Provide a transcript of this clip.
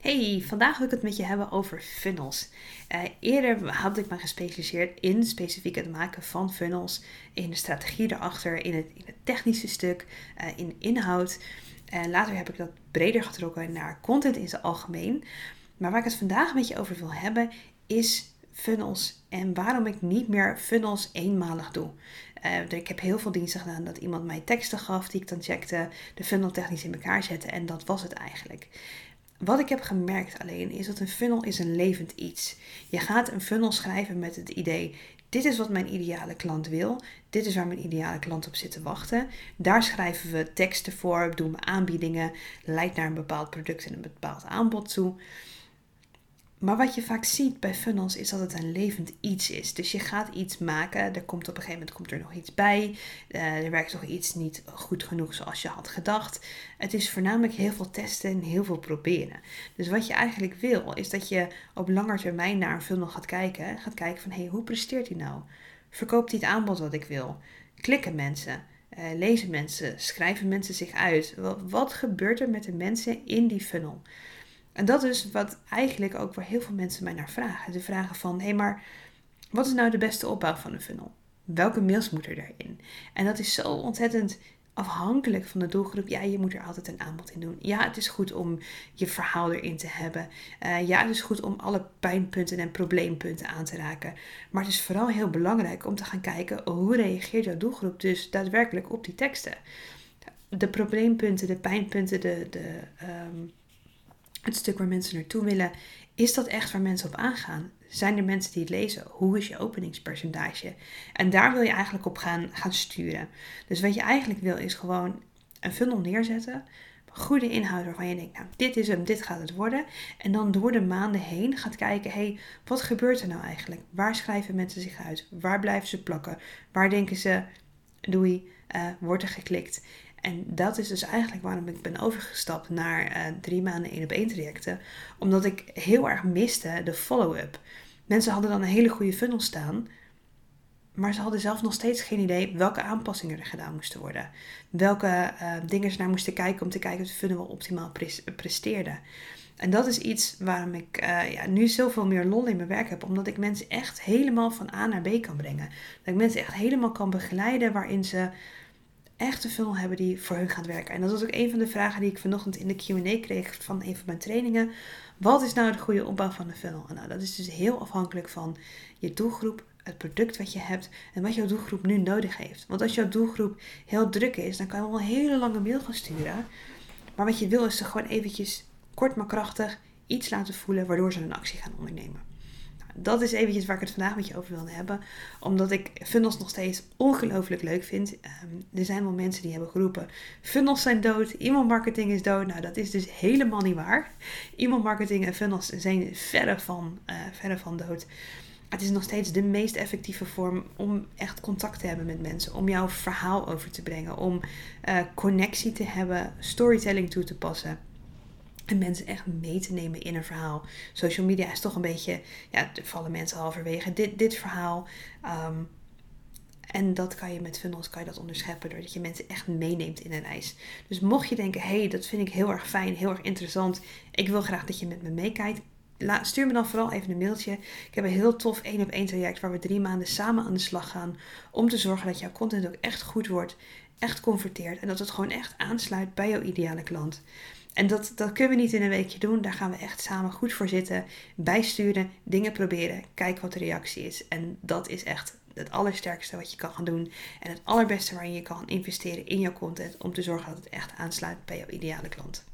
Hey, vandaag wil ik het met je hebben over funnels. Uh, eerder had ik me gespecialiseerd in specifiek het maken van funnels, in de strategie erachter, in het, in het technische stuk, uh, in inhoud. En later heb ik dat breder getrokken naar content in zijn algemeen. Maar waar ik het vandaag met je over wil hebben, is funnels en waarom ik niet meer funnels eenmalig doe. Uh, ik heb heel veel diensten gedaan dat iemand mij teksten gaf die ik dan checkte, de funnel technisch in elkaar zette en dat was het eigenlijk. Wat ik heb gemerkt alleen is dat een funnel is een levend iets. Je gaat een funnel schrijven met het idee: dit is wat mijn ideale klant wil. Dit is waar mijn ideale klant op zit te wachten. Daar schrijven we teksten voor, doen we aanbiedingen, leidt naar een bepaald product en een bepaald aanbod toe. Maar wat je vaak ziet bij funnels is dat het een levend iets is. Dus je gaat iets maken, er komt op een gegeven moment komt er nog iets bij, uh, er werkt nog iets niet goed genoeg zoals je had gedacht. Het is voornamelijk heel veel testen en heel veel proberen. Dus wat je eigenlijk wil is dat je op lange termijn naar een funnel gaat kijken. Gaat kijken van hé, hey, hoe presteert hij nou? Verkoopt hij het aanbod wat ik wil? Klikken mensen? Uh, lezen mensen? Schrijven mensen zich uit? Wat gebeurt er met de mensen in die funnel? En dat is wat eigenlijk ook waar heel veel mensen mij naar vragen. Ze vragen van, hé hey, maar wat is nou de beste opbouw van een funnel? Welke mails moeten er daarin? En dat is zo ontzettend afhankelijk van de doelgroep. Ja, je moet er altijd een aanbod in doen. Ja, het is goed om je verhaal erin te hebben. Uh, ja, het is goed om alle pijnpunten en probleempunten aan te raken. Maar het is vooral heel belangrijk om te gaan kijken hoe reageert jouw doelgroep dus daadwerkelijk op die teksten. De probleempunten, de pijnpunten, de, de um, het stuk waar mensen naartoe willen, is dat echt waar mensen op aangaan? Zijn er mensen die het lezen? Hoe is je openingspercentage? En daar wil je eigenlijk op gaan, gaan sturen. Dus wat je eigenlijk wil is gewoon een funnel neerzetten. Goede inhoud waarvan je denkt, nou dit is hem, dit gaat het worden. En dan door de maanden heen gaat kijken, hé, hey, wat gebeurt er nou eigenlijk? Waar schrijven mensen zich uit? Waar blijven ze plakken? Waar denken ze, doei, uh, wordt er geklikt? En dat is dus eigenlijk waarom ik ben overgestapt naar uh, drie maanden één op één trajecten. Omdat ik heel erg miste de follow-up. Mensen hadden dan een hele goede funnel staan. Maar ze hadden zelf nog steeds geen idee welke aanpassingen er gedaan moesten worden. Welke uh, dingen ze naar moesten kijken om te kijken of de funnel wel optimaal presteerde. En dat is iets waarom ik uh, ja, nu zoveel meer lol in mijn werk heb. Omdat ik mensen echt helemaal van A naar B kan brengen. Dat ik mensen echt helemaal kan begeleiden waarin ze echt een funnel hebben die voor hun gaat werken. En dat was ook een van de vragen die ik vanochtend in de Q&A kreeg van een van mijn trainingen. Wat is nou de goede opbouw van een funnel? nou, dat is dus heel afhankelijk van je doelgroep, het product wat je hebt en wat jouw doelgroep nu nodig heeft. Want als jouw doelgroep heel druk is, dan kan je wel een hele lange mail gaan sturen. Maar wat je wil is ze gewoon eventjes kort maar krachtig iets laten voelen waardoor ze een actie gaan ondernemen dat is eventjes waar ik het vandaag met je over wilde hebben. Omdat ik funnels nog steeds ongelooflijk leuk vind. Um, er zijn wel mensen die hebben geroepen: funnels zijn dood, e-mailmarketing is dood. Nou, dat is dus helemaal niet waar. E-mailmarketing en funnels zijn verre van, uh, van dood. Het is nog steeds de meest effectieve vorm om echt contact te hebben met mensen. Om jouw verhaal over te brengen. Om uh, connectie te hebben, storytelling toe te passen. En mensen echt mee te nemen in een verhaal. Social media is toch een beetje, ja, er vallen mensen halverwege dit, dit verhaal. Ehm, en dat kan je met funnels kan je dat onderscheppen doordat je mensen echt meeneemt in een reis. Dus mocht je denken, hé, hey, dat vind ik heel erg fijn, heel erg interessant. Ik wil graag dat je met me meekijkt. Stuur me dan vooral even een mailtje. Ik heb een heel tof één op één traject waar we drie maanden samen aan de slag gaan. Om te zorgen dat jouw content ook echt goed wordt, echt converteert. En dat het gewoon echt aansluit bij jouw ideale klant. En dat, dat kunnen we niet in een weekje doen. Daar gaan we echt samen goed voor zitten. Bijsturen, dingen proberen, kijken wat de reactie is. En dat is echt het allersterkste wat je kan gaan doen. En het allerbeste waarin je kan investeren in jouw content. Om te zorgen dat het echt aansluit bij jouw ideale klant.